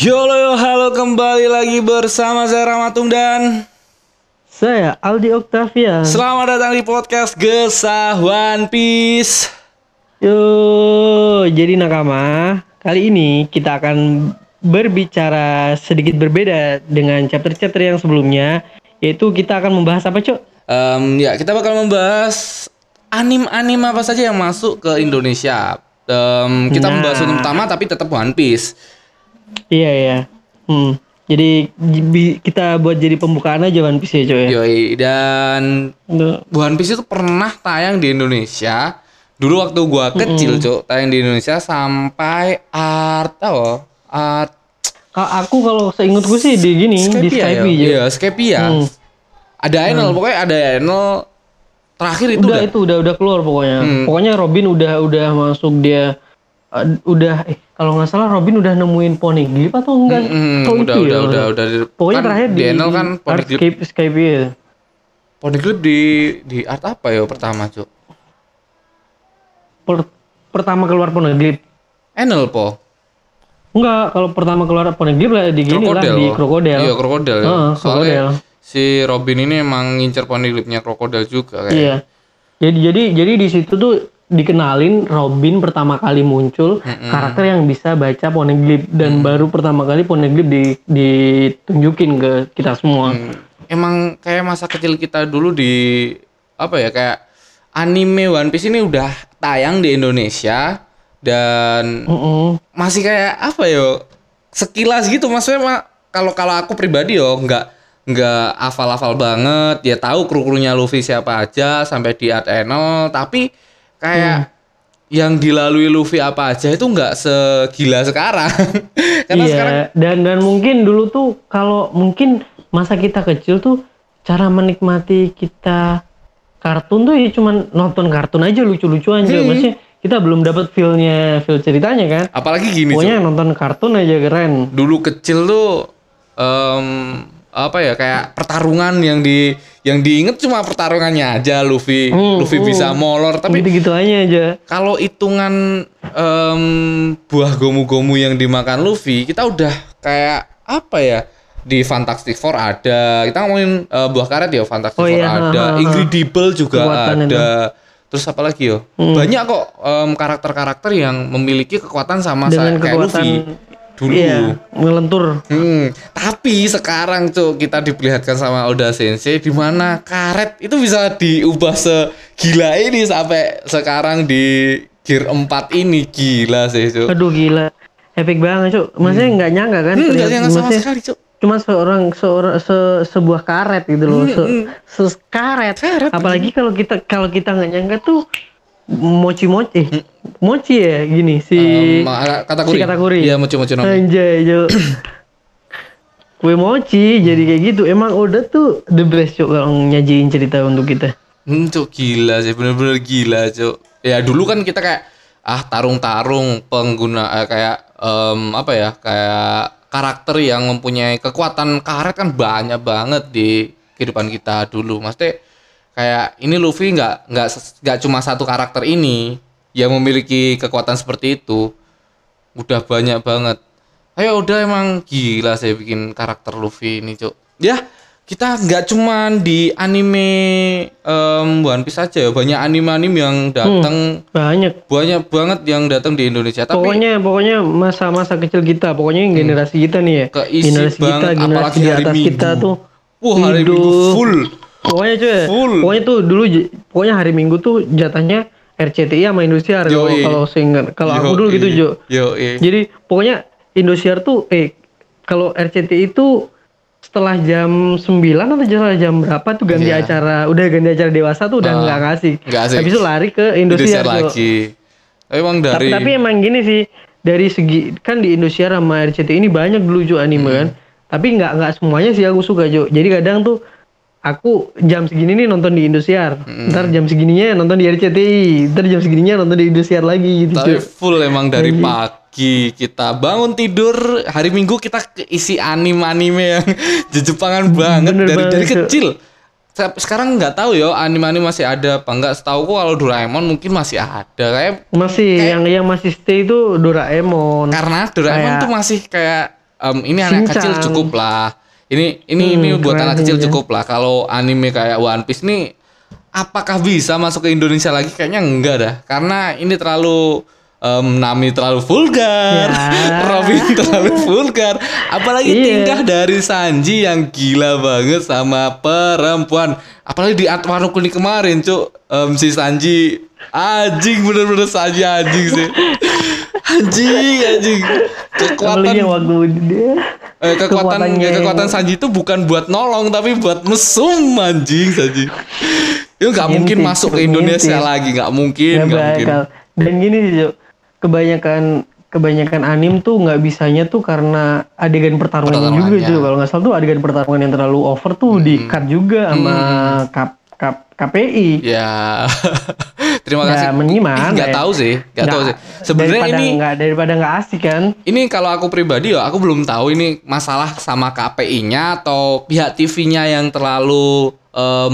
Yolo yo, halo kembali lagi bersama saya Ramatung dan Saya Aldi Octavia. selamat datang di podcast Gesah One Piece. Yo, jadi nakama, kali ini kita akan berbicara sedikit berbeda dengan chapter-chapter yang sebelumnya, yaitu kita akan membahas apa, Cok? Em, ya kita bakal membahas anim-anim apa saja yang masuk ke Indonesia. Em, kita Nah. membahas film utama tapi tetap One Piece. Iya, iya. Hmm. Jadi kita buat jadi pembukaan aja One Piece ya, Cok ya. Yoi dan Tuh. One Piece itu pernah tayang di Indonesia. Dulu waktu gua kecil, Cok, tayang di Indonesia sampai art apa? Art Aku kalau seingatku sih di gini, di Skypia ya? Skype aja. Iya, Skypia. Hmm. Ada Enel, pokoknya ada Enel. Terakhir itu udah udah. itu udah udah keluar pokoknya. Hmm. Pokoknya Robin udah udah masuk dia uh, udah eh kalau nggak salah Robin udah nemuin Poneglyph atau enggak? Hmm, Atau udah, itu udah, ya? udah, udah, di- Pokoknya kan terakhir di Enel kan Poneglyph, Skype Skype ya. Poneglyph di di art apa ya pertama, Cuk? Per- pertama keluar Poneglyph. Enel po. Enggak, kalau pertama keluar Poneglyph lah di gini lah di krokodil. Iya, krokodil. ya. Heeh, Soalnya krokodil. si Robin ini emang ngincer Poneglyphnya krokodil juga kayak. Iya. Jadi jadi jadi di situ tuh dikenalin Robin pertama kali muncul karakter yang bisa baca Poneglyph Mm. dan baru pertama kali Poneglyph di, ditunjukin ke kita semua. Hmm. Emang kayak masa kecil kita dulu di apa ya kayak anime One Piece ini udah tayang di Indonesia dan Mm-mm. masih kayak apa yo sekilas gitu maksudnya Mak, kalau kalau aku pribadi yo nggak nggak hafal-hafal banget ya tahu kru-krunya Luffy siapa aja sampai di Art Enel tapi kayak yang dilalui Luffy apa aja itu nggak segila sekarang karena iya, sekarang dan dan mungkin dulu tuh kalau mungkin masa kita kecil tuh cara menikmati kita kartun tuh ya cuman nonton kartun aja lucu-lucuan aja. Hmm. Maksudnya kita belum dapat feel-nya, feel ceritanya kan. apalagi gini. Pokoknya nonton kartun aja keren. dulu kecil tuh em, apa ya kayak pertarungan yang di yang diinget cuma pertarungannya aja Luffy Hmm, Luffy hmm. bisa molor tapi Gitu-gitu aja aja. kalau hitungan em, buah gomu-gomu yang dimakan Luffy, kita udah kayak apa ya? Di Fantastic Four ada. Kita ngomongin eh, buah karet ya, Fantastic Oh Four iya, ada. ha, ha, ha. Incredible juga Kekuatan ada. Terus apa lagi yo? Hmm. Banyak kok em, karakter-karakter yang memiliki kekuatan sama Dengan sa- kayak Luffy dulu. Iya, melentur. Hmm, tapi sekarang tuh kita diperlihatkan sama Oda Sensei di mana karet itu bisa diubah segila ini sampai sekarang di gear 4 ini gila sih, Cuk. Aduh gila. Epic banget, Cuk. Maksudnya nggak nyangka kan? Hmm, yang sama maksudnya sekali, Cuk. cuma seorang seorang se- sebuah karet gitu loh se, se- karet. Hmm, Karet, apalagi kalau kita kalau kita nggak nyangka tuh mochi mochi eh, mochi ya gini si. Em, katakuri. si katakuri Iya, mochi-mochi nomi. anjay Jo kue mochi jadi kayak gitu emang udah tuh the best Cuk kalau nyajiin cerita untuk kita Hmm, Cuk, gila sih, bener-bener gila, Cuk. Ya dulu kan kita kayak ah tarung-tarung pengguna eh, kayak em, apa ya? Kayak karakter yang mempunyai kekuatan karet kan banyak banget di kehidupan kita dulu. Maksudnya kayak ini Luffy nggak nggak nggak cuma satu karakter ini yang memiliki kekuatan seperti itu. Udah banyak banget. Ayo udah emang gila saya bikin karakter Luffy ini, Cuk. Ya, kita nggak cuman di anime em, One Piece aja ya, banyak anime-anime yang datang banyak banyak banget yang datang di Indonesia tapi pokoknya pokoknya masa-masa kecil kita pokoknya yang generasi kita nih ya Hmm. Keisi generasi kita banget, generasi apalagi di atas Minggu. kita tuh wah hari Minggu full pokoknya cuy Full. pokoknya tuh dulu pokoknya hari Minggu tuh jatahnya RCTI sama Indosiar kalau Yoi. kalau seingat kalau aku dulu gitu Jo yo eh. jadi pokoknya Indosiar tuh eh kalau RCTI itu setelah jam 9 atau setelah jam berapa tuh ganti Iya. acara udah ganti acara dewasa tuh udah Ah, nggak ngasih nggak asik. habis itu lari ke Indosiar Indosiar, lagi tapi emang tapi dari tapi emang gini sih dari segi kan di Indosiar sama RCTI ini banyak dulu Jo anime Hmm. kan tapi nggak nggak semuanya sih aku suka Jo jadi kadang tuh aku jam segini nih nonton di Indosiar. Hmm. ntar jam segininya nonton di RCTI ntar jam segininya nonton di Indosiar lagi gitu. Tapi full emang dari pagi kita bangun tidur hari Minggu kita isi anime-anime yang jejepangan banget Bener dari banget, dari kecil. Se- sekarang nggak tahu ya anime-anime masih ada apa enggak setahu kalau Doraemon mungkin masih ada. Kayak masih yang yang masih stay itu Doraemon. Karena Doraemon Kayak- tuh masih kayak em, ini anak Shinchan. kecil cukup lah. Ini ini Hmm, ini buat anak kecil Shinchan. cukup lah. Kalau anime kayak One Piece nih apakah bisa masuk ke Indonesia lagi? Kayaknya enggak dah. Karena ini terlalu em, Nami terlalu vulgar, Ya. Robin terlalu vulgar, apalagi Iya. tingkah dari Sanji yang gila banget sama perempuan. Apalagi di Art Wano Kuni kemarin, Cuk. Em, si Sanji anjing bener-bener Sanji anjing sih. Anjing, anjing. Kekuatan yang waktu dia eh, kekuatan ya, kekuatan Sanji itu bukan buat nolong tapi buat mesum anjing Sanji. Itu nggak mungkin Ngintip, masuk ke ngintip. Indonesia lagi, nggak mungkin, nggak mungkin. Dan gini sih, kebanyakan kebanyakan anim tuh nggak bisanya tuh karena adegan pertarungan juga Pertarungannya. cuy. Kalau nggak salah tuh adegan pertarungan yang terlalu over tuh Hmm. di cut juga sama kap, kap, KPI. Ya, terima Nggak kasih. menyimak, Nggak ya. tahu sih, nggak tahu sih. Sebenarnya ini nggak daripada nggak asik kan. ini kalau aku pribadi ya, aku belum tahu ini masalah sama KPI-nya atau pihak TV-nya yang terlalu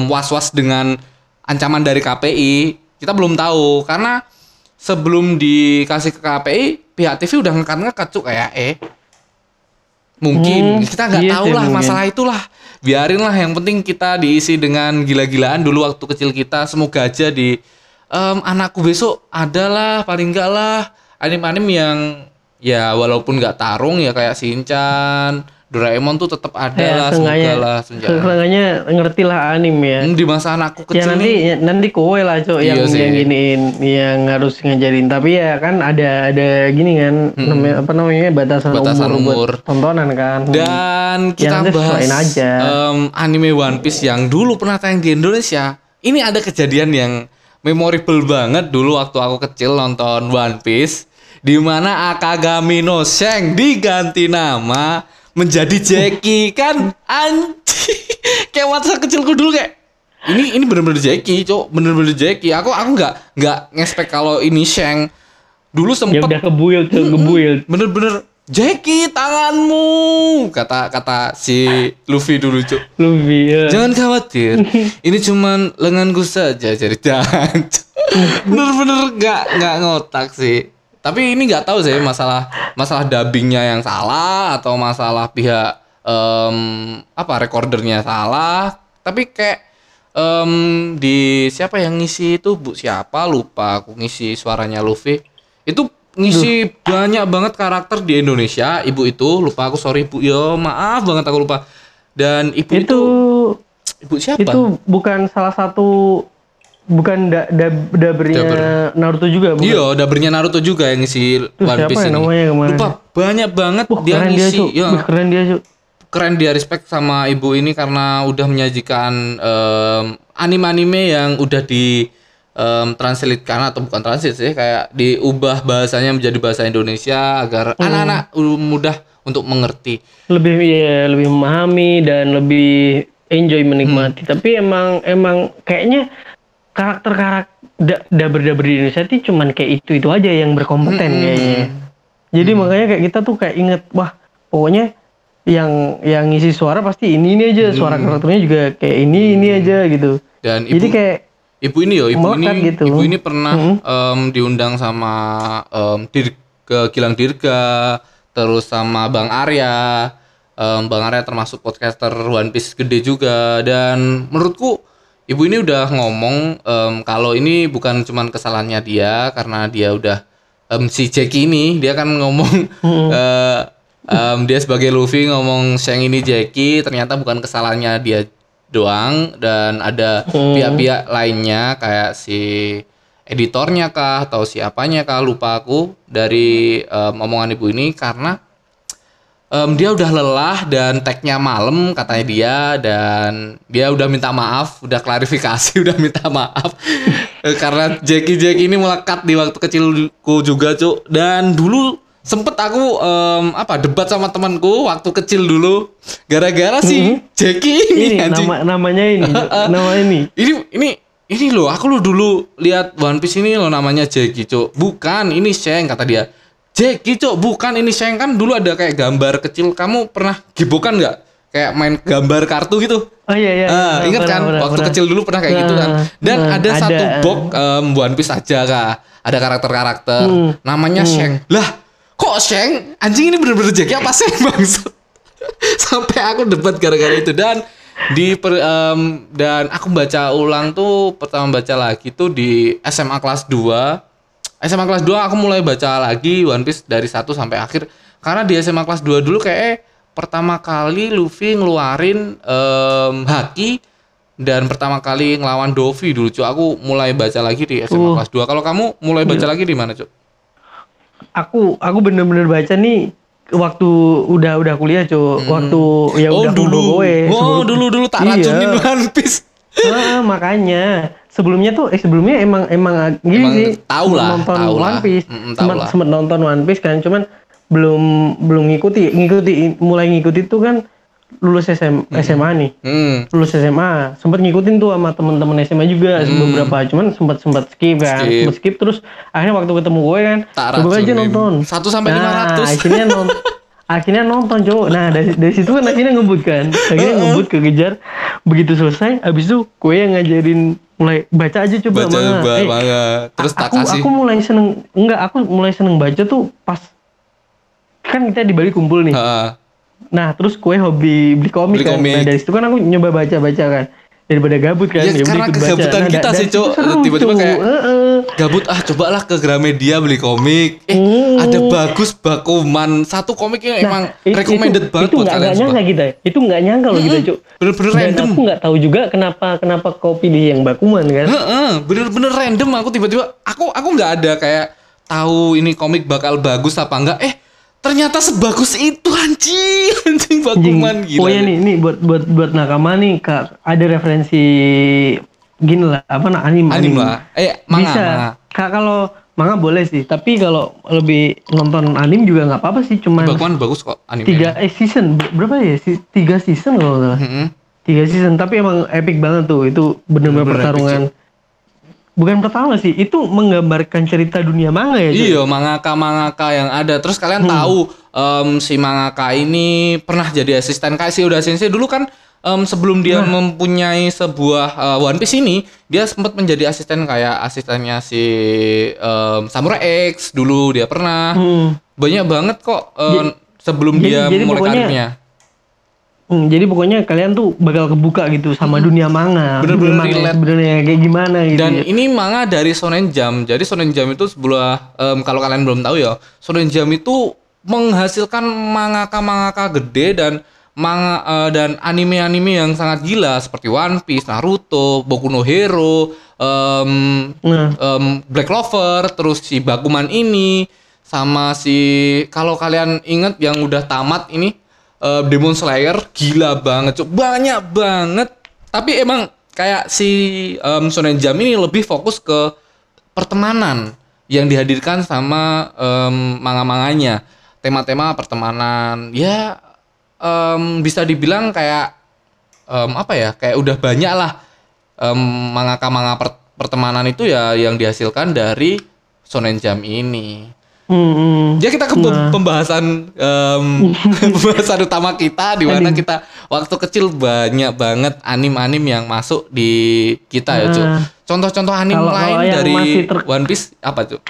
was-was dengan ancaman dari KPI. Kita belum tahu karena sebelum dikasih ke KPI, pihak TV udah ngekat-ngekat cuk kayak eh mungkin Hmm, kita nggak iya tahu lah mungkin. masalah itulah biarin lah yang penting kita diisi dengan gila-gilaan dulu waktu kecil kita semoga aja di em, anakku besok adalah paling enggak lah anim-anim yang ya walaupun nggak tarung ya kayak Shinchan Doraemon tuh tetap ada Ya, lah semoga lah seenggaknya ngerti lah anim ya. Hmm, di masa anakku Ya kecil nanti nih ya, nanti kowe lah cok Iya yang sih. yang giniin yang harus ngajarin tapi ya kan ada ada gini kan namanya apa namanya batasan, Hmm. Batasan umur, umur. buat tontonan kan Dan kita nanti bahas aja. em, anime One Piece yang dulu pernah tayang di Indonesia. Ini ada kejadian yang memorable banget dulu waktu aku kecil nonton One Piece di mana Akagami no Sheng diganti nama menjadi Jackie. Kan anjing. Kayak masa kecilku dulu kayak ini ini bener-bener Jackie cok. Bener-bener Jackie. Aku aku nggak nggak ngespek kalau ini Sheng dulu ya sempet udah kebuil kebuil. Bener-bener Jackie tanganmu kata kata si Luffy dulu cuk. Luffy ya. jangan khawatir. Ini cuman lenganku saja jadi jangan bener-bener nggak nggak ngotak sih. Tapi ini nggak tahu sih masalah masalah dubbingnya yang salah atau masalah pihak em, apa recordernya salah. Tapi kayak em, di siapa yang ngisi itu? Bu siapa? Lupa aku ngisi suaranya Luffy. Itu ngisi banyak banget karakter di Indonesia ibu itu lupa aku sorry ibu yo maaf banget aku lupa dan ibu itu, itu ibu siapa itu bukan salah satu bukan da, da, dabernya Daber. Naruto juga bukan Iya, dabernya Naruto juga yang ngisi One siapa Piece ya ini. namanya kemarin? Lupa, banyak banget Wah, dia dia ngisi. cok ya, keren dia cok keren dia respect sama ibu ini karena udah menyajikan em, anime-anime yang udah di em, translatekan atau bukan translate sih kayak diubah bahasanya menjadi bahasa Indonesia agar Hmm. anak-anak mudah untuk mengerti. lebih ya lebih memahami dan lebih enjoy menikmati Hmm. tapi emang emang kayaknya karakter karakter da, daber daber di Indonesia itu cuman kayak itu itu aja yang berkompeten Hmm. kayaknya jadi makanya kayak kita tuh kayak inget wah pokoknya yang yang ngisi suara pasti ini ini aja suara karakternya juga kayak ini ini aja gitu Dan Hmm. ibu jadi kayak Ibu ini yo, ibu ini, Melekat gitu. ibu ini pernah Mhm. em, diundang sama em, dir, ke Gilang Dirga, terus sama Bang Arya. Em, Bang Arya termasuk podcaster One Piece gede juga dan menurutku ibu ini udah ngomong em, kalau ini bukan cuman kesalahannya dia karena dia udah em, si Jackie ini dia kan ngomong eh, em, dia sebagai Luffy ngomong Shang ini Jackie ternyata bukan kesalahannya dia doang dan ada pihak-pihak lainnya kayak si editornya kah atau siapanya kah lupa aku dari em, omongan ibu ini karena em, dia udah lelah dan tagnya malam katanya dia dan dia udah minta maaf udah klarifikasi udah minta maaf. Eh, karena Jackie Jackie ini melekat di waktu kecilku juga cuk. Dan dulu sempet aku em, apa debat sama temanku waktu kecil dulu. Gara-gara si Jackie ini, ini anjing. nama namanya ini nama ini. Ini ini ini loh aku lo dulu lihat One Piece ini lo namanya Jackie cuk. Bukan ini Sheng kata dia. Jackie cuk bukan ini Sheng. Kan dulu ada kayak gambar kecil. Kamu pernah gibokan nggak? Kayak main gambar kartu gitu? Oh iya iya Ah, iya, ingat pernah, kan? pernah, waktu pernah. kecil dulu pernah kayak gitu kan. Nah, Dan nah, ada, ada. satu box em, One Piece aja kak. Ada karakter-karakter. Hmm, namanya Sheng. Lah, kok Sheng? Anjing ini bener-bener Jackie apa sih bangsat. Sampai aku debat gara-gara itu. Dan di per- em, dan aku baca ulang tuh pertama baca lagi tuh di SMA kelas 2 SMA kelas 2 aku mulai baca lagi One Piece dari 1 sampai akhir. Karena di SMA kelas 2 dulu kayak pertama kali Luffy ngeluarin em, haki dan pertama kali ngelawan Dovi dulu cuy aku mulai baca lagi di SMA Uh. kelas 2 kalau kamu mulai baca lagi di mana cuy Aku aku bener-bener baca nih waktu udah udah kuliah cuy. Waktu ya oh udah dulu. gue oh dulu dulu tak racunin One Piece Ah, makanya. Sebelumnya tuh eh sebelumnya emang emang gini Emang sih. tahu lah, nonton tahu. One Piece. Lah. sempat nonton One Piece kan cuman belum belum ngikuti. Ngikuti mulai ngikuti tuh kan lulus SM, SMA nih. Hmm. Lulus SMA sempat ngikutin tuh sama teman-teman SMA juga beberapa cuman sempat sempat skip kan Hmm. Skip. skip terus akhirnya waktu ketemu gue kan coba aja nonton. Satu sampai nah, 500. akhirnya nonton akhirnya nonton cowok. Nah dari dari situ kan akhirnya ngebut kan. Akhirnya ngebut kekejar begitu selesai abis itu gue yang ngajarin mulai baca aja coba baca manga. ba- Eh, manga terus tak aku kasih. aku mulai seneng enggak aku mulai seneng baca tuh pas kan kita di Bali kumpul nih. Heeh. Nah, terus kue hobi beli komik Beli kan. komik. Nah, dari situ kan aku nyoba baca-baca kan. Daripada gabut kan. Ya, udah karena ikut baca. kegabutan Nah, kita sih, seru, Tiba-tiba kayak- Heeh. gabut ah cobalah ke Gramedia beli komik eh Hmm. ada bagus bakuman satu komik yang emang Nah, it- recommended itu, banget itu buat nggak kalian nggak semua nyangka kita. Itu nggak nyangka loh kita, Cuk. bener-bener Dan random aku nggak tahu juga kenapa kenapa kau pilih yang Bakuman kan. Heeh, bener-bener random aku tiba-tiba aku aku nggak ada kayak tahu ini komik bakal bagus apa enggak eh ternyata sebagus itu anjing. Anjing bakuman gila Pokoknya nih, nih buat buat buat nakama nih, Kak, ada referensi gini lah, apa nah anime anime lah. Eh manga bisa. manga. Kak kalau manga boleh sih tapi kalau lebih nonton anime juga nggak apa-apa sih cuman bakuman bagus kok anime tiga eh season. Ber- berapa ya? Si- tiga season kalau nggak salah. Heeh. tiga season tapi emang epic banget tuh. Itu Bener-bener pertarungan bukan pertarungan sih itu menggambarkan cerita dunia manga ya? Iya, mangaka mangaka yang ada. Terus kalian Hmm. tahu em, si mangaka ini pernah jadi asisten kayak si Uda Sensei dulu kan em, sebelum dia Nah. mempunyai sebuah eh, One Piece ini, dia sempat menjadi asisten kayak asistennya si em, Samurai X dulu dia pernah. Hmm. Banyak banget kok em, sebelum jadi- dia jadi mulai karirnya. Hmm, jadi pokoknya kalian tuh bakal kebuka gitu sama dunia manga Hmm. Bener-bener dunia manga relate. sebenarnya kayak gimana gitu Dan ya. ini manga dari Shonen Jump. Jadi Shonen Jump itu sebuah em, kalau kalian belum tahu ya, Shonen Jump itu menghasilkan mangaka-mangaka gede dan manga eh, dan anime-anime yang sangat gila seperti One Piece, Naruto, Boku no Hero, em, nah em, Black Clover, terus si Bakuman ini sama si kalau kalian inget yang udah tamat ini eh, Demon Slayer gila banget, Cuk. Banyak banget. Tapi emang kayak si em, Shonen Jump ini lebih fokus ke pertemanan yang dihadirkan sama em, manga-manganya. Tema-tema pertemanan. Ya em, bisa dibilang kayak em, apa ya? Kayak udah banyak lah em, mangaka-manga per- pertemanan itu ya yang dihasilkan dari Shonen Jump ini. Hmm, hmm. Ya kita ke pem- pembahasan em, pembahasan utama kita di mana kita waktu kecil banyak banget anim-anim yang masuk di kita ya, Cuk. Nah. Contoh-contoh anim Kalau- lain kalau yang dari ter- One Piece apa, Cuk?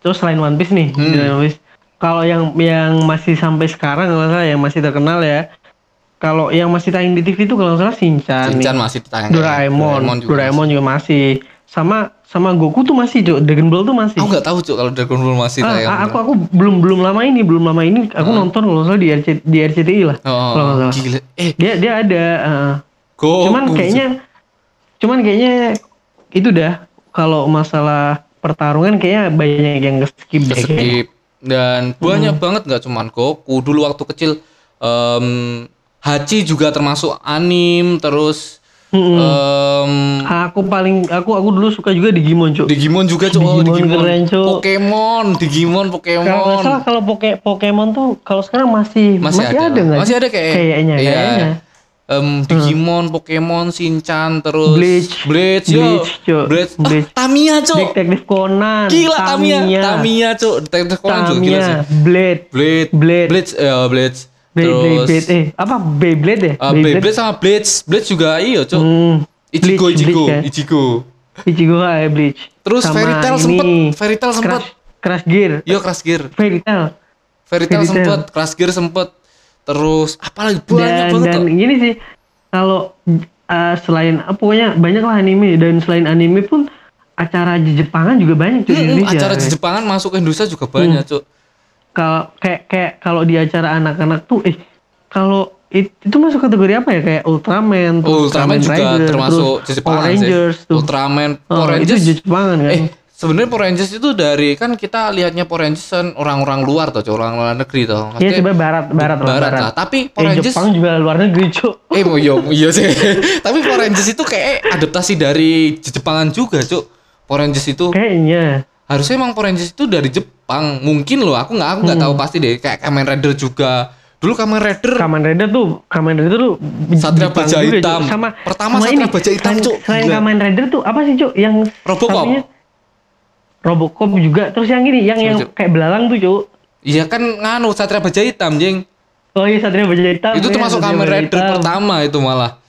Terus selain One Piece nih, Hmm. One Piece. Kalau yang yang masih sampai sekarang kalau salah yang masih terkenal ya. Kalau yang masih tayang di TV itu kalau salah Shinchan, Shinchan masih ditayang. Doraemon, Doraemon juga, masih. Sama sama Goku tuh masih, Cuk. Dragon Ball tuh masih. Aku nggak tahu, Cuk, kalau Dragon Ball masih Ah, tayang. ah, aku aku belum belum lama ini, belum lama ini aku nonton kalau salah di RC, di RCTI lah. Oh, kalau salah. gila. Eh, Dia dia ada ah. Goku. cuman kayaknya cuman kayaknya itu dah kalau masalah pertarungan kayaknya banyak yang skip deh skip dan banyak banget nggak cuman Goku dulu waktu kecil em, Hachi juga termasuk anim terus Mm-mm. em, Aku paling aku aku dulu suka juga Digimon, Cuk. Digimon juga cok oh, Digimon Digimon keren, Cuk. Pokemon Digimon Kalau Pokemon salah kalau Poke, Pokemon tuh kalau sekarang masih masih, ada, nggak? masih sih? ada kayak kayaknya iya. kayaknya. Em, Digimon Pokemon Shinchan terus Bleach. Bleach yo Bleach, Cuk. Bleach, Ah, Bleach. Tamiya cok Detektif Conan, gila Tamiya Tamiya cok Detektif Conan juga gila sih Tamiya, Blade, Blade Blade. Blade eh, Blade Blade, terus Blade, Blade, eh apa Beyblade ya? Uh, Beyblade sama Blade, Blade juga iya, Cok. Hmm, Ichigo, Bleach, Ichigo, Bleach, kan? Ichigo. Ichigo ya Bleach. Terus Sama Fairy Tail sempet, Fairy Tail sempet. Crash Gear, Iya Crash Gear. Fairy Tail. Fairy Tail sempet, Crash Gear sempet. Terus apalagi banyak dan banget dan kok. gini sih kalau uh, selain uh, pokoknya banyak lah anime dan selain anime pun acara Jepangan juga banyak cuy Hmm, Indonesia. acara. Jepangan masuk ke Indonesia juga banyak, Cuk. Kalau kayak kayak kalau di acara anak-anak tuh eh kalau it- itu masuk kategori apa ya kayak Ultraman, terus Ultraman Kamen juga Rider, termasuk terus Power sih. Rangers tuh. Ultraman, Oh, Power itu Rangers. di Jepangan kan. Eh, sebenarnya Power Rangers itu dari kan kita lihatnya Power Rangers kan orang-orang luar tuh, orang luar negeri tuh. Iya coba barat barat barat barat. lah. Tapi Eh, Power Rangers Jepang juga luar negeri, Cuk. Eh mau iya, iya sih. Tapi Power Rangers itu kayak adaptasi dari Jepangan juga, Cuk. Power Rangers itu Kayaknya. Harusnya emang Power Rangers itu dari Jepang. Mungkin loh, aku nggak aku nggak tahu pasti deh. Kayak Kamen Rider juga. Dulu Kamen Rider Kamen Rider tuh, Kamen Rider tuh Satria Jepang Baja juga. Hitam. Sama Pertama sama Satria ini, Baja Hitam, Cuk. Selain Gila. Kamen Rider tuh apa sih, Cuk? Yang Robocop. satunya- Robocop juga. Terus yang ini, yang yang Cuk. kayak belalang tuh, Cuk. Iya kan nganu Satria Baja Hitam, Jeng. Oh iya Satria Baja Hitam. itu ya, termasuk Satria Kamen Rider Hitam. pertama itu malah.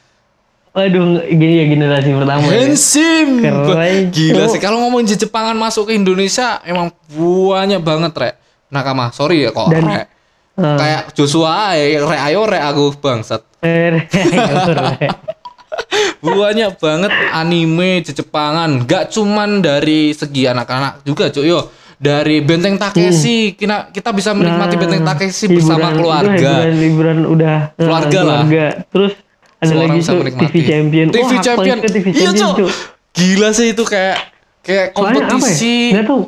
Waduh, gini ya generasi pertama. ya. Hensim. Keren, Gila sih kalau ngomongin Jepangan masuk ke Indonesia emang banyak banget, Rek. Nakama, sorry ya kok, Dan- Rek. Ah. Kayak Joshua ae, Rek ayo Rek aku bangsat. Eh, banyak banget anime Jepangan gak cuman dari segi anak-anak juga cuy yo dari Benteng Takeshi kita kita bisa menikmati Nah, Benteng Takeshi bersama hiburan- keluarga itu Hiburan, hiburan udah eh, Keluarga lah. Terus ada lagi bisa tuh menikmati TV Champion. TV Wah, Champion TV iya Champion. Cuk. gila sih itu kayak kayak Soalnya apa ya? kompetisi Nggak tahu.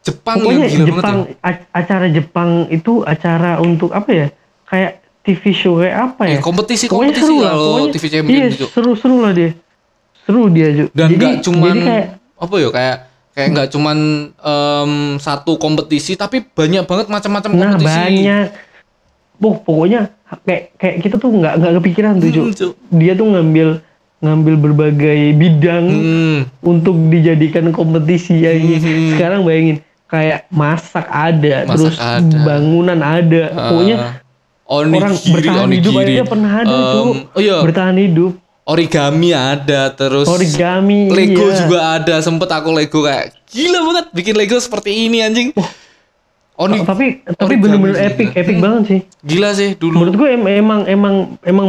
Jepang Pokoknya gila Jepang banget ya. acara Jepang itu acara untuk apa ya? Kayak TV show kayak apa ya? Eh, kompetisi Pokoknya kompetisi seru lah, kalau pokoknya- TV Champion Iya, Cuk. seru-seru lah dia. Seru dia, Cuk. dan Jadi- nggak cuman jadi kayak apa ya kayak kayak nggak cuman em, satu kompetisi tapi banyak banget macam-macam Nah kompetisi banyak. Boh, pokoknya kayak kayak kita tuh nggak nggak kepikiran tuh, Cuk. Hmm. Dia tuh ngambil ngambil berbagai bidang Hmm. untuk dijadikan kompetisi ya. Hmm. Sekarang bayangin kayak masak ada, Masak terus ada. bangunan ada. Pokoknya Ah, orang onigiri, bertahan hidup onigiri. aja pernah ada, Em, Cuk. Oh iya, Bertahan hidup. origami ada, terus Origami. Lego iya. juga ada. Sempet aku Lego kayak gila banget bikin Lego seperti ini anjing. Oni, Oh, tapi tapi origami bener-bener juga. epic, epic Hmm. banget sih. gila sih dulu. Menurut gue em- emang emang emang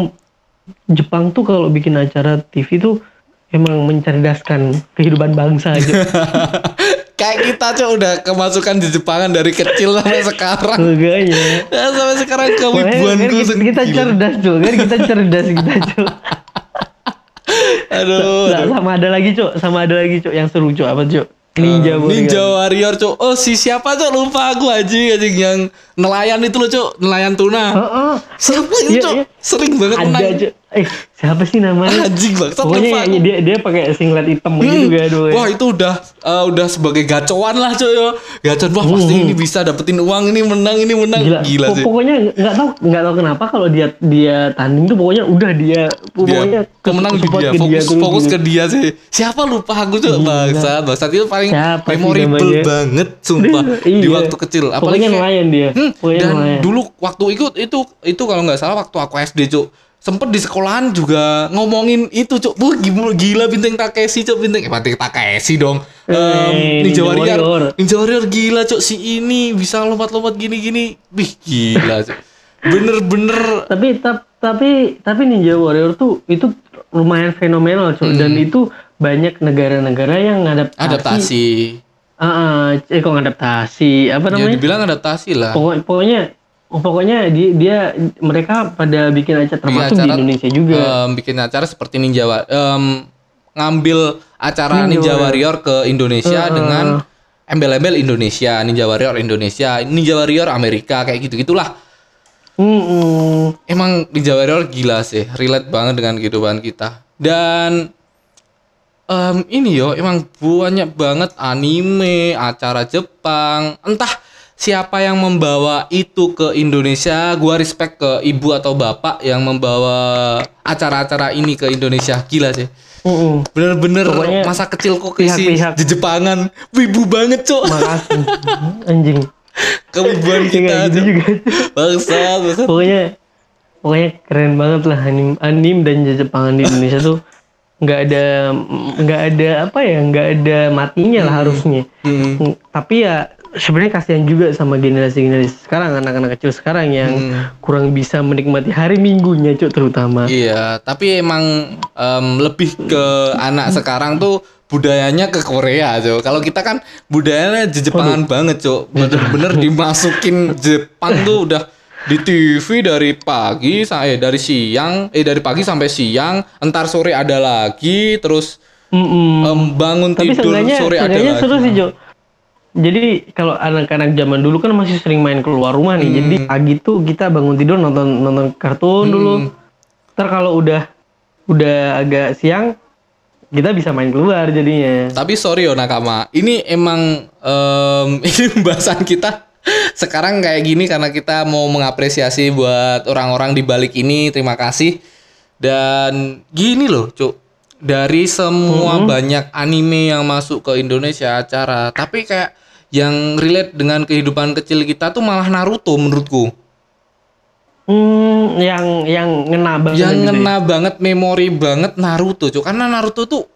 Jepang tuh kalau bikin acara TV tuh emang mencerdaskan kehidupan bangsa aja. kayak kita cok udah kemasukan di Jepangan dari kecil sampai sekarang. Makanya. Ya, sampai sekarang Makanya kan kita, kita cerdas cuy, kan kita cerdas kita cuy. Aduh, Nah, aduh. sama ada lagi cuy, sama ada lagi cuy yang seru cuy apa cuy? Ninja Eh, Warrior. Ninja Warrior cok. Oh si siapa cok lupa aku aja anjing yang nelayan itu loh cok, nelayan tuna. Heeh. Siapa itu Iya, cok? iya. Sering banget Ada menang. Cuy. Eh, siapa sih namanya? Anjing banget Pokoknya lupa aku. dia dia pakai singlet hitam Hmm. gitu kan. Wah itu udah eh, udah sebagai gacoan lah coy. Gacoan wah pasti ini bisa dapetin uang ini menang ini menang Gila, gila, sih. Pokoknya nggak tahu nggak tahu kenapa kalau dia dia tanding tuh pokoknya udah dia Dia pokoknya kemenang di dia, ke fokus terus fokus gitu. ke dia sih. Siapa lupa aku coy bangsat, bangsat itu paling Siapa memorable banget sumpah di Iya. waktu kecil. Apalagi Pokoknya kayak- nelayan dia. Hmm, Pokoknya dan nelayan. dulu waktu ikut itu itu kalau nggak salah waktu aku SD cuk sempet di sekolahan juga ngomongin itu cuk. Wah, gila, bintang Takeshi cuk bintang eh bintang Takeshi dong. Eh, Ninja, Warrior. Ninja Warrior gila cuk si ini bisa lompat-lompat gini-gini. Wih gila cuk. Bener-bener tapi tap, tapi tapi Ninja Warrior tuh itu lumayan fenomenal cuy dan itu banyak negara-negara yang ngadaptasi. Hmm. adaptasi. Ah, ah, eh kok ngadaptasi? Apa ya namanya? dibilang adaptasi lah. Pokok- pokoknya pokoknya dia, dia mereka pada bikin acara termasuk di acara, Indonesia juga em, bikin acara seperti Ninja em, ngambil acara Ninja Ninja, Warrior. Ke Indonesia Heeh. dengan embel-embel Indonesia Ninja Warrior Indonesia Ninja Warrior Amerika kayak gitu gitulah Hmm, hmm. emang Ninja Warrior gila sih relate banget dengan kehidupan kita dan em, ini yo emang banyak banget anime acara Jepang entah siapa yang membawa itu ke Indonesia gua respect ke ibu atau bapak yang membawa acara-acara ini ke Indonesia. Gila sih. Bener-bener Pokoknya masa kecilku keisi pihak-pihak- di Jepangan wibu banget cok. Makasih. Anjing. Kewibuan Ya, kita gitu juga. Bangsat bangsat. Pokoknya pokoknya keren banget lah anim anim dan Jepangan di Indonesia tuh. Nggak ada nggak ada apa ya nggak ada matinya lah harusnya. Hmm. Hmm, tapi ya sebenarnya kasihan juga sama generasi-generasi sekarang anak-anak kecil sekarang yang Hmm. kurang bisa menikmati hari minggunya cuk terutama Iya, tapi emang em, lebih ke anak sekarang tuh budayanya ke Korea, Cok. Kalau kita kan budayanya Jepangan banget, Cok. Bener-bener dimasukin Jepang tuh udah di TV dari pagi sampai dari siang, eh dari pagi sampai siang, entar sore ada lagi, terus Mm-mm. em, bangun tapi tidur sore ada lagi. seru sih Jo jadi kalau anak-anak zaman dulu kan masih sering main keluar rumah nih jadi Hmm. pagi tuh kita bangun tidur nonton nonton kartun dulu ntar kalau udah udah agak siang kita bisa main keluar jadinya Tapi sorry yo Nakama, ini emang em, ini pembahasan kita sekarang kayak gini karena kita mau mengapresiasi buat orang-orang di balik ini. Terima kasih. Dan gini loh, Cuk. Dari semua banyak anime yang masuk ke Indonesia acara, tapi kayak yang relate dengan kehidupan kecil kita tuh malah Naruto menurutku. hmm yang yang ngena banget yang gitu ya. ngena banget memori banget Naruto cuy karena Naruto tuh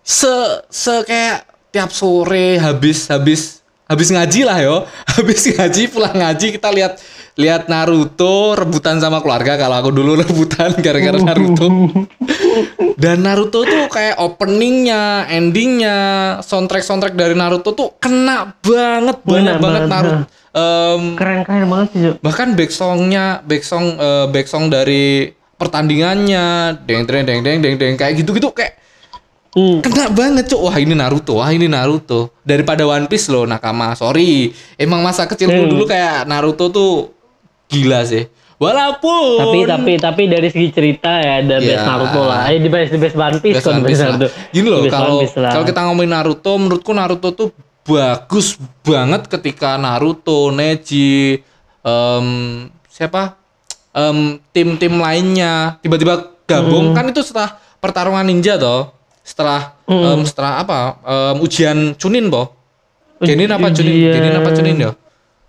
se se kayak tiap sore habis habis habis ngaji lah yo. Habis ngaji pulang ngaji kita lihat lihat Naruto rebutan sama keluarga. Kalau aku dulu rebutan gara-gara Naruto. Dan Naruto tuh kayak openingnya endingnya soundtrack soundtrack dari Naruto tuh kena banget banget Kena banget banget, Naruto. Em, keren keren banget sih bahkan back songnya back song eh, back song dari pertandingannya deng deng deng deng deng deng kayak gitu gitu kayak Hmm. kena banget cuk. Wah ini Naruto. Wah ini Naruto. Daripada One Piece loh nakama. Sorry. Emang masa kecilku Hmm. dulu kayak Naruto tuh gila sih. Walaupun tapi tapi tapi dari segi cerita ya ada Ya. best Naruto lah. Eh di best di best One Piece Best kan One Piece best lah. Naruto. Gini loh, kalau kalau kita ngomongin Naruto, menurutku Naruto tuh bagus banget ketika Naruto, Neji, em, siapa, em, tim-tim lainnya tiba-tiba gabung. Kan itu setelah pertarungan ninja toh, setelah em, setelah apa em, ujian Chunin boh, Genin apa Chunin, Ujian- Genin apa Chunin ya?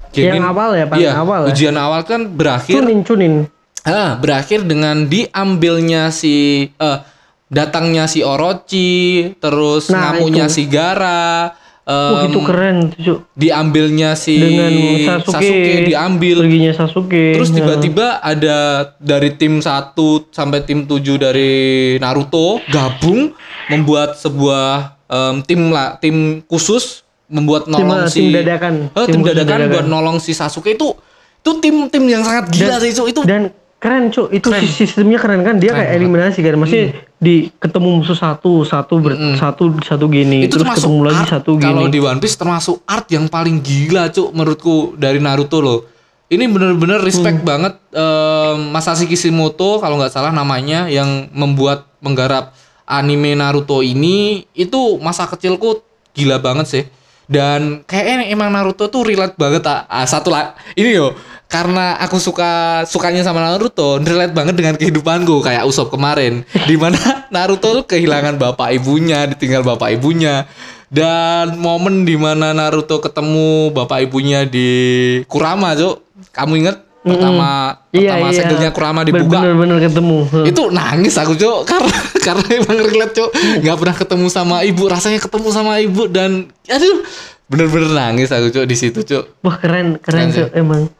Yang awal ya, paling iya, awal ya. Ujian awal kan berakhir cunin cunin Ah, berakhir dengan diambilnya si eh datangnya si Orochi, terus Nah, ngamunya itu. si Gara, Wah em, itu keren tuh Cuk. diambilnya si dengan Sasuke, diambil. perginya Sasuke Terus Nah. tiba-tiba ada dari tim 1 sampai tim 7 dari Naruto gabung membuat sebuah em, tim lah tim khusus membuat nolong tim si dadakan. Eh, Tim tim, dadakan, dadakan. buat nolong si Sasuke itu itu tim-tim yang sangat gila sih Cuk. itu dan keren cuk. Itu sistemnya keren kan? Dia kayak eliminasi kan? Maksudnya di ketemu musuh satu satu ber, satu satu gini itu terus ketemu lagi art, satu kalau gini di One Piece termasuk art yang paling gila cuk menurutku dari Naruto loh. Ini bener-bener Hmm. respect banget em, Masashi Kishimoto kalau nggak salah namanya yang membuat menggarap anime Naruto ini. Itu masa kecilku gila banget sih dan kayaknya emang Naruto tuh relate banget ah, ah, satu lah ini yo karena aku suka sukanya sama Naruto relate banget dengan kehidupanku kayak Usop kemarin. Di mana Naruto tuh kehilangan bapak ibunya ditinggal bapak ibunya. Dan momen di mana Naruto ketemu bapak ibunya di Kurama cuk. Kamu inget pertama pertama segelnya Kurama dibuka. Bener-bener ketemu. Itu nangis aku cok karena karena emang relate cok nggak pernah ketemu sama ibu. Rasanya ketemu sama ibu dan aduh bener-bener nangis aku cok di situ cok wah keren keren. Cuk, emang.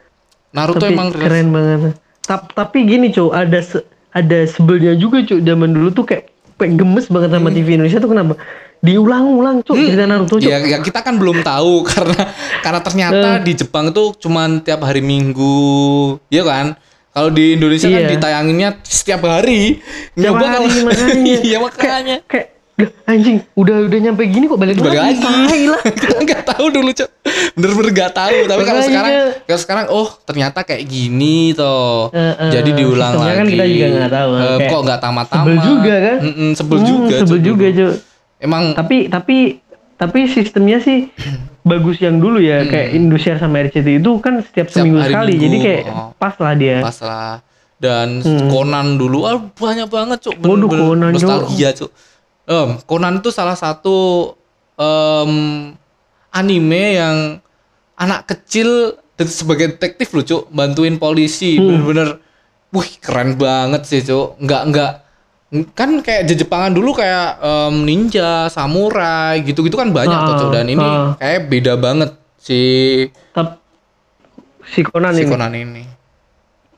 Naruto tapi emang relate. keren banget. Ta- tapi gini cuk ada se- ada sebelnya juga cuk. Zaman dulu tuh kayak gemes banget sama TV Indonesia tuh kenapa diulang-ulang cuk cerita Naruto cuk ya, ya kita kan belum tahu karena karena ternyata Eh. di Jepang itu cuman tiap hari Minggu ya kan kalau di Indonesia kan Iya. ditayanginnya setiap hari Tiap Nyoba hari, kalau- makanya. iya makanya kayak "Lah, anjing udah udah nyampe gini kok balik, balik lagi, lagi lah? Kita nggak tahu dulu cok. Bener-bener nggak tahu. Tapi kalau sekarang kalau sekarang oh ternyata kayak gini toh. Eh, eh, jadi diulang lagi kan kita juga nggak tahu, Eh, kayak kok nggak tamat-tamat? sebel juga kan? Mm-mm, sebel Hmm, juga sebel Cok, juga dulu. cuk emang tapi tapi tapi sistemnya sih bagus yang dulu ya. Kayak Indosiar sama RCTI itu kan setiap, Hmm. Setiap seminggu sekali. Minggu, jadi kayak oh. pas lah dia. Pas lah. Dan Conan dulu ah banyak banget cuk Hmm. Waduh, bener-bener Conan, Cok. nostalgia cuk Em, Conan itu salah satu em, anime yang anak kecil sebagai detektif loh cuk bantuin polisi Hmm. bener-bener wih keren banget sih cuk nggak nggak kan kayak Jepangan dulu kayak em, ninja samurai gitu-gitu kan banyak Ah, tuh cuk dan ini ah. kayak beda banget si si Conan si ini. Conan ini.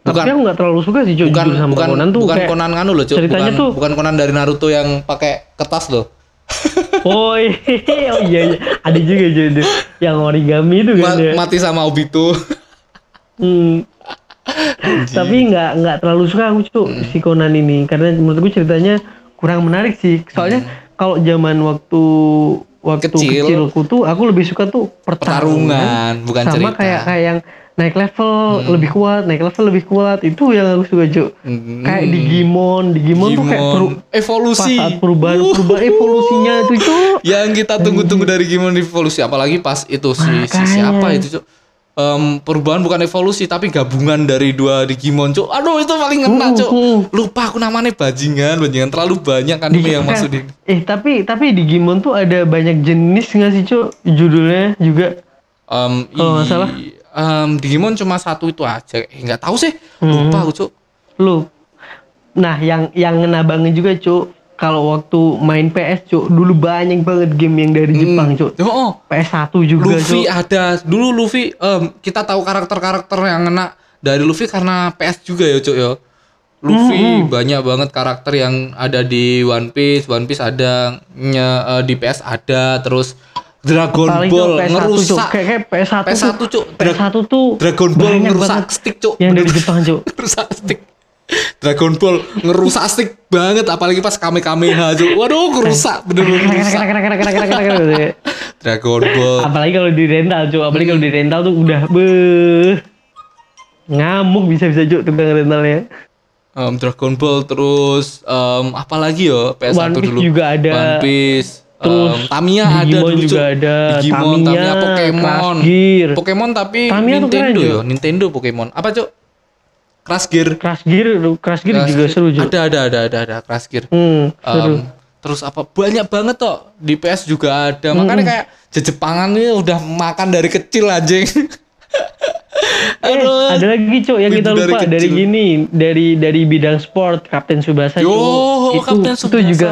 Tapi Bukan aku nggak terlalu suka sih Cuk, bukan sama bukan Conan tuh bukan kayak Conan nganu loh, ceritanya Bukan, tuh- bukan Conan dari Naruto yang pakai kertas loh. Oh iya, oh iya, iya. ada juga itu. yang origami itu kan Ma- ya. mati sama Obito. Hmm. Tapi nggak nggak terlalu suka aku Cuk, Hmm. si Conan ini karena menurutku ceritanya kurang menarik sih. Soalnya kalau zaman waktu waktu Hmm. Kecil. kecilku tuh aku lebih suka tuh pertarungan, Pertarungan, bukan sama cerita. Hmm. kayak kayak yang naik level lebih kuat, naik level lebih kuat itu yang aku suka Cuk. Hmm. Kayak Digimon, Digimon, tuh kayak peru- pas evolusi. saat perubahan perubahan evolusinya itu Cuk. yang kita tunggu-tunggu dari Digimon evolusi apalagi pas itu si, si siapa itu cuk Em, perubahan bukan evolusi tapi gabungan dari dua Digimon cuk aduh itu paling ngena Uh, cuk uh. lupa aku namanya bajingan bajingan terlalu banyak anime yang Kan- masuk di Eh tapi tapi Digimon tuh ada banyak jenis nggak sih Cuk? Judulnya juga. Em, Kalau nggak salah. Em, Digimon cuma satu itu aja eh, nggak tahu sih Hmm. lupa aku cuk Lu. Nah, yang yang ngena banget juga, Cuk. Kalau waktu main PS, Cuk, dulu banyak banget game yang dari Jepang, Cuk. oh, oh. PS1 juga, Luffy Cuk. ada dulu Luffy em, kita tahu karakter-karakter yang ngena dari Luffy karena PS juga ya cuk ya Luffy banyak banget karakter yang ada di One Piece One Piece ada nya, eh, di PS ada terus Dragon Paling Ball Cuk, PS1, Cuk. ngerusak Kayak, kayak PS1, PS1 tuh. Cuk. Dra- PS1 tuh Dragon Ball ngerusak banget stick cuk Yang dari. Jepang, Cuk. ngerusak stick Dragon Ball ngerusak stick banget apalagi pas Kame Kameha cuk waduh ngerusak bener-bener ngerusak Dragon Ball Apalagi kalau di rental, Cuk. Apalagi kalau di rental tuh udah beuh. Ngamuk bisa-bisa, Cuk, tukang rentalnya. Em, Dragon Ball terus em, apa lagi yo PS1 One Piece dulu juga ada. One Piece Terus em, Tamiya ada dulu juga ada. Digimon Tamiya, Tamiya, Pokemon. Gear. Pokemon tapi Tamiya Nintendo yo Nintendo Pokemon. Apa cuk? Crash Gear Crash Gear, Crash Gear Crash juga Gear. seru, Cuk. ada ada ada ada ada Crash Gear Hmm, seru. Em, terus apa? Banyak banget toh di PS juga ada. Makanya kayak jejepangan ini udah makan dari kecil anjing. Eh, ada lagi cok yang Itu kita dari lupa. Dari, gini dari dari bidang sport Kapten Subasa Yo, itu Kapten itu Tsubasa. juga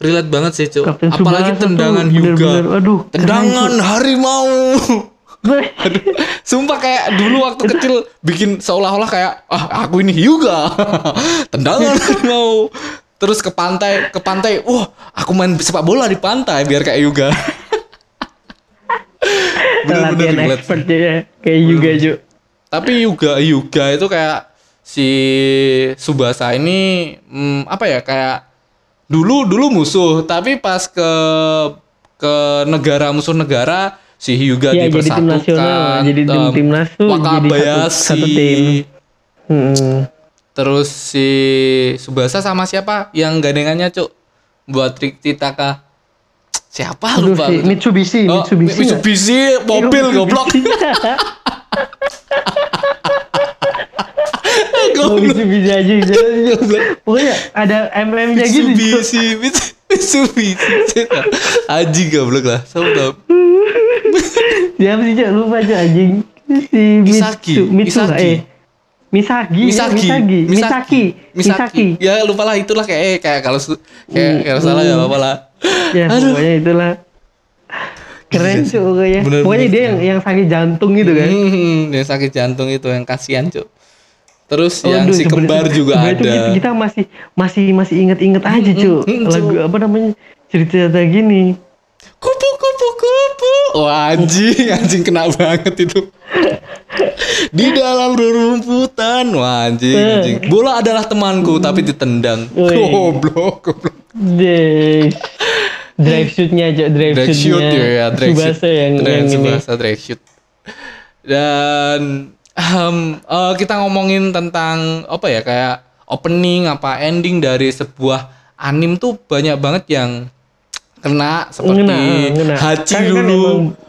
relate banget sih. Kapten Apalagi tendangan juga. aduh, tendangan harimau. Aduh, sumpah kayak dulu waktu kecil bikin seolah-olah kayak ah aku ini Hyuga. tendangan harimau. Terus ke pantai, ke pantai. Wah, aku main sepak bola di pantai biar kayak Hyuga. Bener-bener relate. expert ya kayak juga cok Tapi Yuga Yuga itu kayak si Subasa ini hmm, apa ya kayak dulu dulu musuh tapi pas ke ke negara musuh negara si Hyuga Iya, jadi tim dipersatukan nasional, jadi tim- timnas tuh jadi satu- Wakabayashi satu tim. hmm. terus si Subasa sama siapa yang gandengannya cuk buat Trik Titaka siapa Aduh, lupa si. Mitsubishi Oh, Mitsubishi nggak? Mitsubishi mobil Iya, goblok Oh, Mitsubishi aja gitu. pokoknya ada MM nya gitu. Mitsubishi, Mits- Mitsubishi, Aji goblok lah, sama siapa sih cok lupa cok anjing si Misaki, Mitsu, Mitsu Misaki. eh Misagi, Misaki, Misagi, Misaki, Misaki. Ya lupa lah itulah kayak eh, kayak kalau kayak kalau salah ya apa lah. Ya, pokoknya itulah. Keren cuy pokoknya. Bener, pokoknya bener, dia yang yang sakit jantung gitu kan. Hmm, yang sakit jantung itu yang kasihan cuk. Terus yang Aduh, si kembar juga sebenarnya tuh ada. Kita, kita masih masih masih inget-inget aja cuy. hmm, Lagu apa namanya cerita-cerita gini. Kupu kupu kupu. Wah anjing, anjing kena banget itu. Di dalam rerumputan, wah anjing, Eh. anjing. Bola adalah temanku tapi ditendang. Goblok, goblok. Deh. Drive shootnya aja, drive, shoot shootnya. ya, ya drag shoot. Yang Drag yang ini. Drag shoot. Dan em, eh, kita ngomongin tentang apa ya kayak opening apa ending dari sebuah anim tuh banyak banget yang kena seperti Ngena, ngena. Hachi Kan- kan dulu. emang-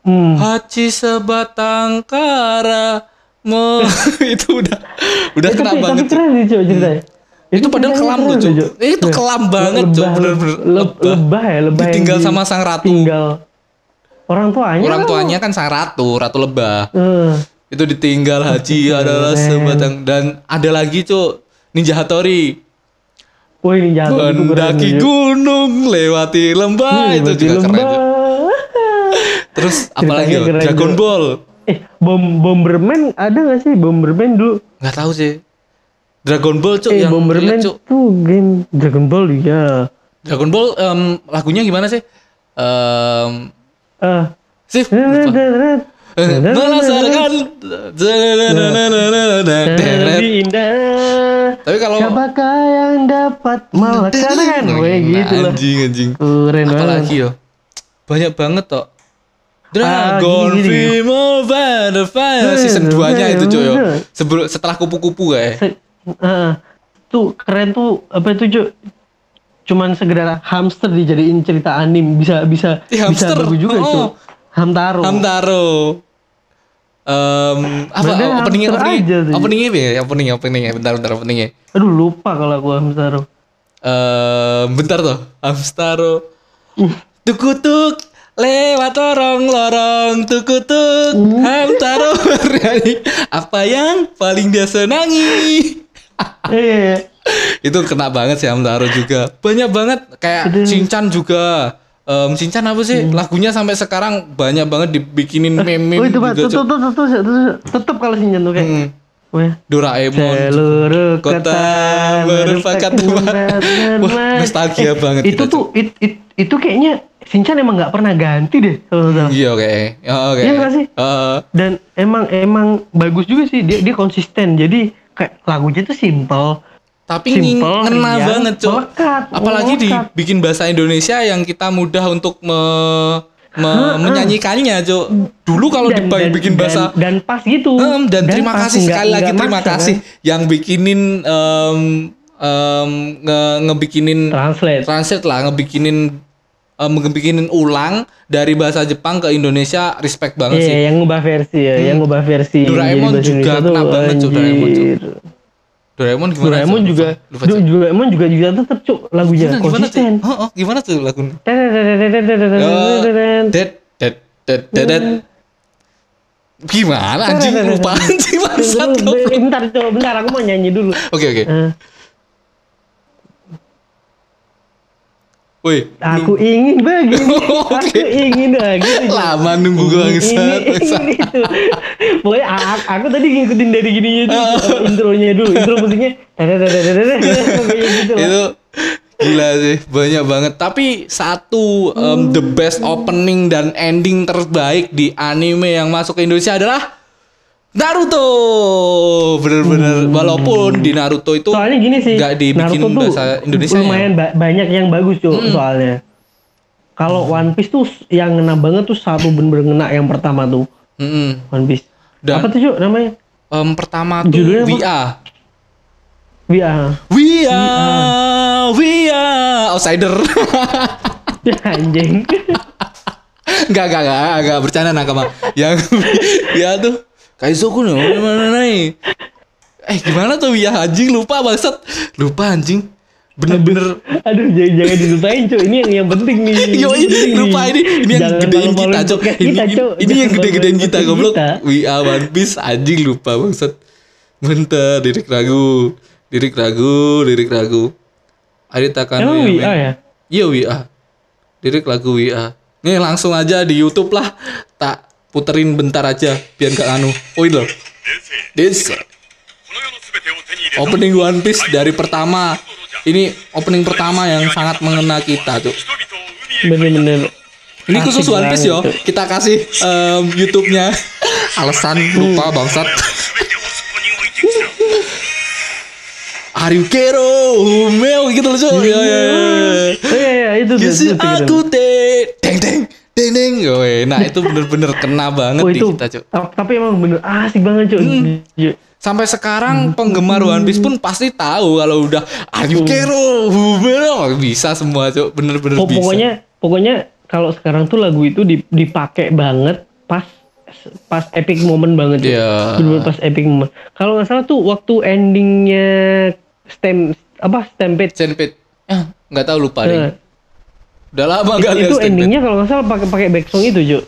Hmm. Hachi sebatang kara me itu udah udah Eh, kena tapi, banget. tapi keren sih cuy ceritanya. Itu padahal kelam loh. Cuk. Itu Nah, kelam banget, lebah, Bener-bener leb- lebah. lebah ya, lebah Ditinggal di- sama sang ratu. Tinggal orang tuanya. Orang apa? tuanya kan sang ratu, ratu lebah. Eh, itu ditinggal haji adalah keren. sebatang dan ada lagi cuk ninja hatori jatuh itu keren mendaki gunung lewati lembah Nih, itu juga keren lembah. Cuk. Terus apalagi yo? keren, Dragon. Ball. Eh, Bom Bomberman ada gak sih Bomberman dulu? Nggak tahu sih. Dragon Ball cuk eh, yang Bomberman cuk. tuh game Dragon Ball ya. Dragon Ball em, lagunya gimana sih? Em Ah. sih lupa. Eh, Merasakan Lebih indah. Tapi kalau Siapakah yang dapat melaksanakan? Weh gitu lah. anjing anjing. Keren banget. Apalagi yo? Banyak banget toh. Ah, Dragon gini. Female Butterfly season 2-nya itu cuy yo. Sebelum setelah kupu-kupu kayak. Se- ah, tuh keren tuh apa itu Cuk? Cuman segera hamster dijadiin cerita anim bisa bisa Ih, bisa bagus juga Oh. Cuk. Hamtaro. Hamtaro. Em apa Padahal openingnya hamster openingnya sih. openingnya apa ya? Bentar bentar openingnya. Aduh lupa kalau aku Hamtaro. eh bentar tuh. Hamstaro tukutuk lewat lorong lorong tukutuk. Hamtaro bernyanyi apa yang paling dia senangi? Eh, itu kena banget sih Hamtaro juga. Banyak banget kayak Shinchan juga Em Shinchan apa sih lagunya sampai sekarang banyak banget dibikinin meme oh itu juga tuh tuh tuh tuh tetep kalau sih tuh kayak, Hmm. weh. Doraemon Seluruh Kota kota. Wah, nostalgia banget Eh, Itu kita, tuh it, it- itu kayaknya Shinchan emang nggak pernah ganti deh kalau nggak salah. Iya oke. Oh, oke. Iya nggak sih? Heeh. Dan emang emang bagus juga sih dia dia konsisten. Jadi kayak lagunya tuh simple. Tapi Simple, ngena riang, banget, Cuk. melekat, Apalagi melekat. dibikin bahasa Indonesia yang kita mudah untuk me- me- menyanyikannya, Cuk. Dulu kalau Dan- dan- dibikin bahasa dan, dan pas gitu. Em, dan, terima pas, kasih sekali lagi nggak terima maksa, kasih kan? yang bikinin em, em, nge ngebikinin Translate. translate lah ngebikinin ngebikinin ulang dari bahasa Jepang ke Indonesia respect banget sih. Iya, yang ngubah versi ya, yang ngubah versi. Doraemon juga kena banget, Cuk, Doraemon. Doraemon gimana? Doraemon juga, Lupa. Doraemon juga juga tetap cuk lagunya Gimana, gimana konsisten. Oh, oh, gimana tuh lagunya? Gimana Dead, dead, dead, dead. Gimana anjing lupa anjing bangsat. Bentar coba bentar aku mau nyanyi dulu. Oke oke. Woi. aku ingin begini, Oke. aku ingin begitu. Lama nunggu gue bangsat. ini, bangsat. ini itu. Pokoknya a- aku, tadi ngikutin dari gininya dulu, eh, intronya dulu, intro musiknya. Gitu. Itu gila sih, banyak banget. Tapi satu em, the best opening dan ending terbaik di anime yang masuk ke Indonesia adalah Naruto. Bener-bener walaupun di Naruto itu Soalnya gini sih, nggak dibikin Naruto tuh bahasa Indonesia lumayan ba- banyak yang bagus cuy soalnya. Kalau One Piece tuh yang ngena banget tuh satu bener-bener ngena yang pertama tuh Mm-mm. One Piece. Dan- apa tuh cuy namanya? Em, pertama tuh Judulnya are, we are outsider. Anjing. Enggak, enggak, enggak, enggak bercanda nakama. Yang ya tuh Kaizoku nih, mana nih? Eh gimana tuh ya anjing lupa bangsat. Lupa anjing. Bener-bener Aduh jangan, jangan dilupain cuy. Ini yang yang penting nih. Yo Ini lupa ini ini yang gedein kita, Cok. Ini, kita, ini, yang gede-gedein kita goblok. We are One Piece anjing lupa bangsat. Bentar, lirik ragu. Lirik ragu, lirik ragu. Arita kan Emang We Are ya? Iya We Are. Lirik lagu We Are. Nih langsung aja di YouTube lah. Tak puterin bentar aja biar gak anu. Oh ini loh. This opening One Piece dari pertama. Ini opening pertama yang sangat mengena kita tuh. Bener-bener. Ini khusus One Piece yo. Kita kasih em, YouTube-nya. Alasan lupa bangsat. Arikero, Humeo gitu loh, Cuk. Ya, ya, ya. Oh iya iya itu tuh. Kisi itu, itu. aku teh, deng deng, deng. Woi, Nah itu bener-bener kena banget Oh di itu. kita, Cuk. ta- Tapi emang bener asik banget cuy. Hmm. Iya. Sampai sekarang penggemar One Piece pun pasti tahu kalau udah Arikero, Humeo bisa semua, Cuk. Bener-bener Oh, bisa. pokoknya pokoknya kalau sekarang tuh lagu itu di- dipakai banget pas pas epic moment banget cuy. Iya. Bener-bener pas epic moment. Kalau nggak salah tuh waktu endingnya stem apa stampede Senpit. Ya, nggak tahu lupa deh. Udah lama gak lihat itu endingnya kalau nggak salah pakai pakai back song itu cuy.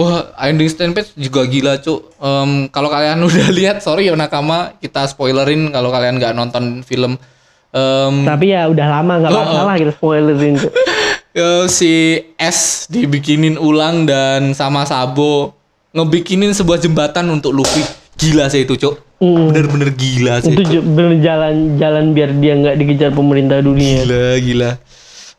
Wah, ending Stampede juga gila, Cuk. Em, kalau kalian udah lihat, sorry ya Nakama, kita spoilerin kalau kalian nggak nonton film. Em, Tapi ya udah lama nggak masalah kita spoilerin si S dibikinin ulang dan sama Sabo ngebikinin sebuah jembatan untuk Luffy. Gila sih itu, Cok. Hmm. Bener-bener gila sih Itu itu. bener jalan jalan biar dia nggak dikejar pemerintah dunia. Gila, gila.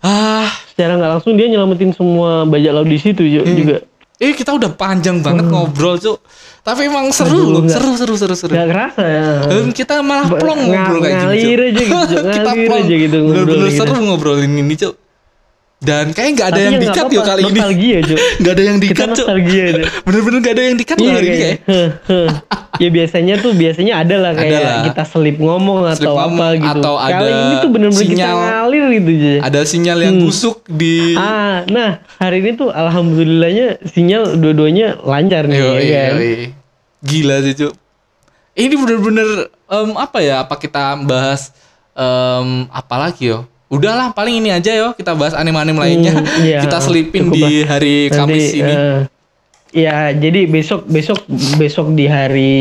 Ah, Secara nggak langsung dia nyelamatin semua bajak laut di situ Hmm. juga. eh kita udah panjang banget ngobrol, Cok. Tapi emang seru Aduh, loh, seru seru seru seru. Nggak kerasa ya. Dan kita malah plong ngobrol kayak gini, ngalir aja gitu, kita plong. aja gitu Bener-bener ngobrol seru gitu. ngobrolin ini, Cok. Dan kayaknya nggak ada Tapi yang ya nggak dikat yo kali ini. Nostalgia ju. Nggak ada yang dikat, Cok. nostalgia. Bener-bener nggak ada yang dikat loh Iya hari ini kayaknya. kayak. Ya biasanya tuh biasanya ada lah kayak Ada lah. kita selip ngomong atau ngomong, apa gitu. atau ada Kali ini tuh bener-bener kita ngalir gitu aja. Ada sinyal yang Hmm. busuk di Ah, nah hari ini tuh alhamdulillahnya sinyal dua-duanya lancar nih Yoi, ya kan. yoi. Gila sih, Cuk. Ini bener-bener em, apa ya? Apa kita bahas em, apa lagi yo? Udahlah, paling ini aja yo. Kita bahas anime-anime lainnya. Hmm, iya, kita selipin di hari Kamis Nanti, ini. eh, ya jadi besok besok besok di hari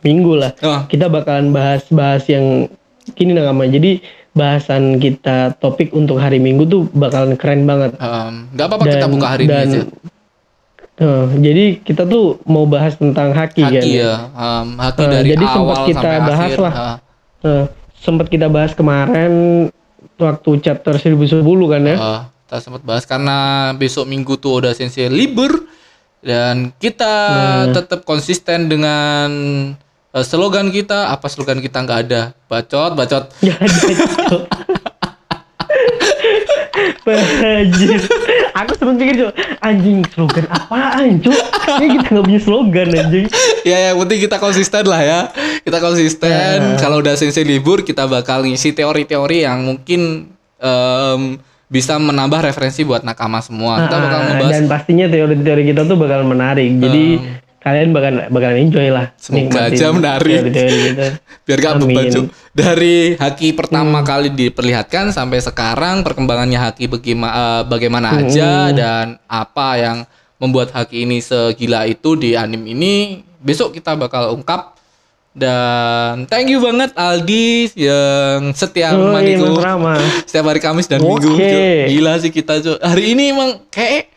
Minggu lah. Oh. Kita bakalan bahas-bahas yang gini nakama. Jadi bahasan kita topik untuk hari Minggu tuh bakalan keren banget. Em, nggak apa-apa kita buka hari dan, ini aja. eh, jadi kita tuh mau bahas tentang haki, kan. Haki ya, em, haki dari jadi sempat awal kita sampai bahas akhir. lah. Ah, Eh, sempat kita bahas kemarin waktu chapter 1010 kan ya. ah, kita sempat bahas karena besok Minggu tuh udah sensei libur dan kita Nah. tetap konsisten dengan eh, slogan kita. Apa slogan kita nggak ada? Bacot, bacot. Ya ada. Anjir. Aku sempet pikir Cok, anjing slogan apaan Cok? Ini kita nggak punya slogan anjing. ya yang penting kita konsisten lah ya kita konsisten Ya. kalau udah sensei libur kita bakal ngisi teori-teori yang mungkin em, bisa menambah referensi buat nakama semua kita bakal Ah, ngebahas dan pastinya teori-teori kita tuh bakal menarik. Jadi kalian bakal bakal enjoy lah. Semoga aja menarik. Teori-teori kita. biar gak beban dari haki pertama Hmm. kali diperlihatkan sampai sekarang perkembangannya haki bagaimana bagaimana Hmm. aja dan apa yang membuat haki ini segila itu di anime ini besok kita bakal ungkap dan thank you banget Aldi yang setia Oh, Rama. setiap hari Kamis dan. Minggu Cuk. gila sih kita Cuk. hari ini emang kayak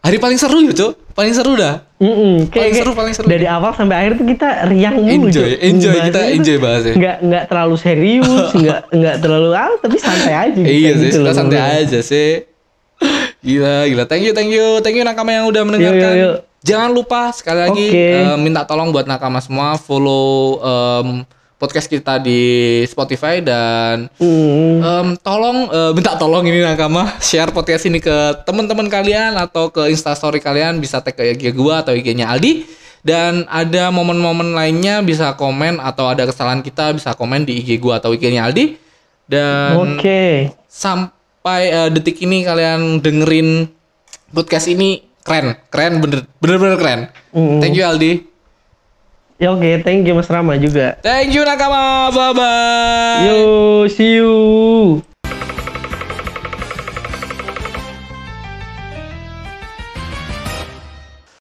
hari paling seru ya Cuk paling seru dah Mm-mm, kayak, Paling seru, paling seru. Dari awal sampai akhir tuh kita riang mulu. Enjoy, Cok. enjoy, Bahasanya kita enjoy bahasnya. Nggak nggak terlalu serius, nggak nggak terlalu ah, tapi santai aja. iya sih gitu kita santai aja sih gila gila thank you thank you thank you nakama yang udah mendengarkan Yuk, yuk, yuk. Jangan lupa sekali lagi Oke. eh, minta tolong buat nakama semua follow em, podcast kita di Spotify dan Mm, em, tolong eh, minta tolong ini nakama share podcast ini ke teman-teman kalian atau ke instastory kalian bisa tag ke IG gua atau IG-nya Aldi dan ada momen-momen lainnya bisa komen atau ada kesalahan kita bisa komen di IG gua atau IG-nya Aldi dan Oke. sampai eh, detik ini kalian dengerin podcast ini keren keren bener bener bener keren Mm. thank you Aldi Ya oke, thank you Mas Rama juga. thank you nakama bye bye Yo, see you.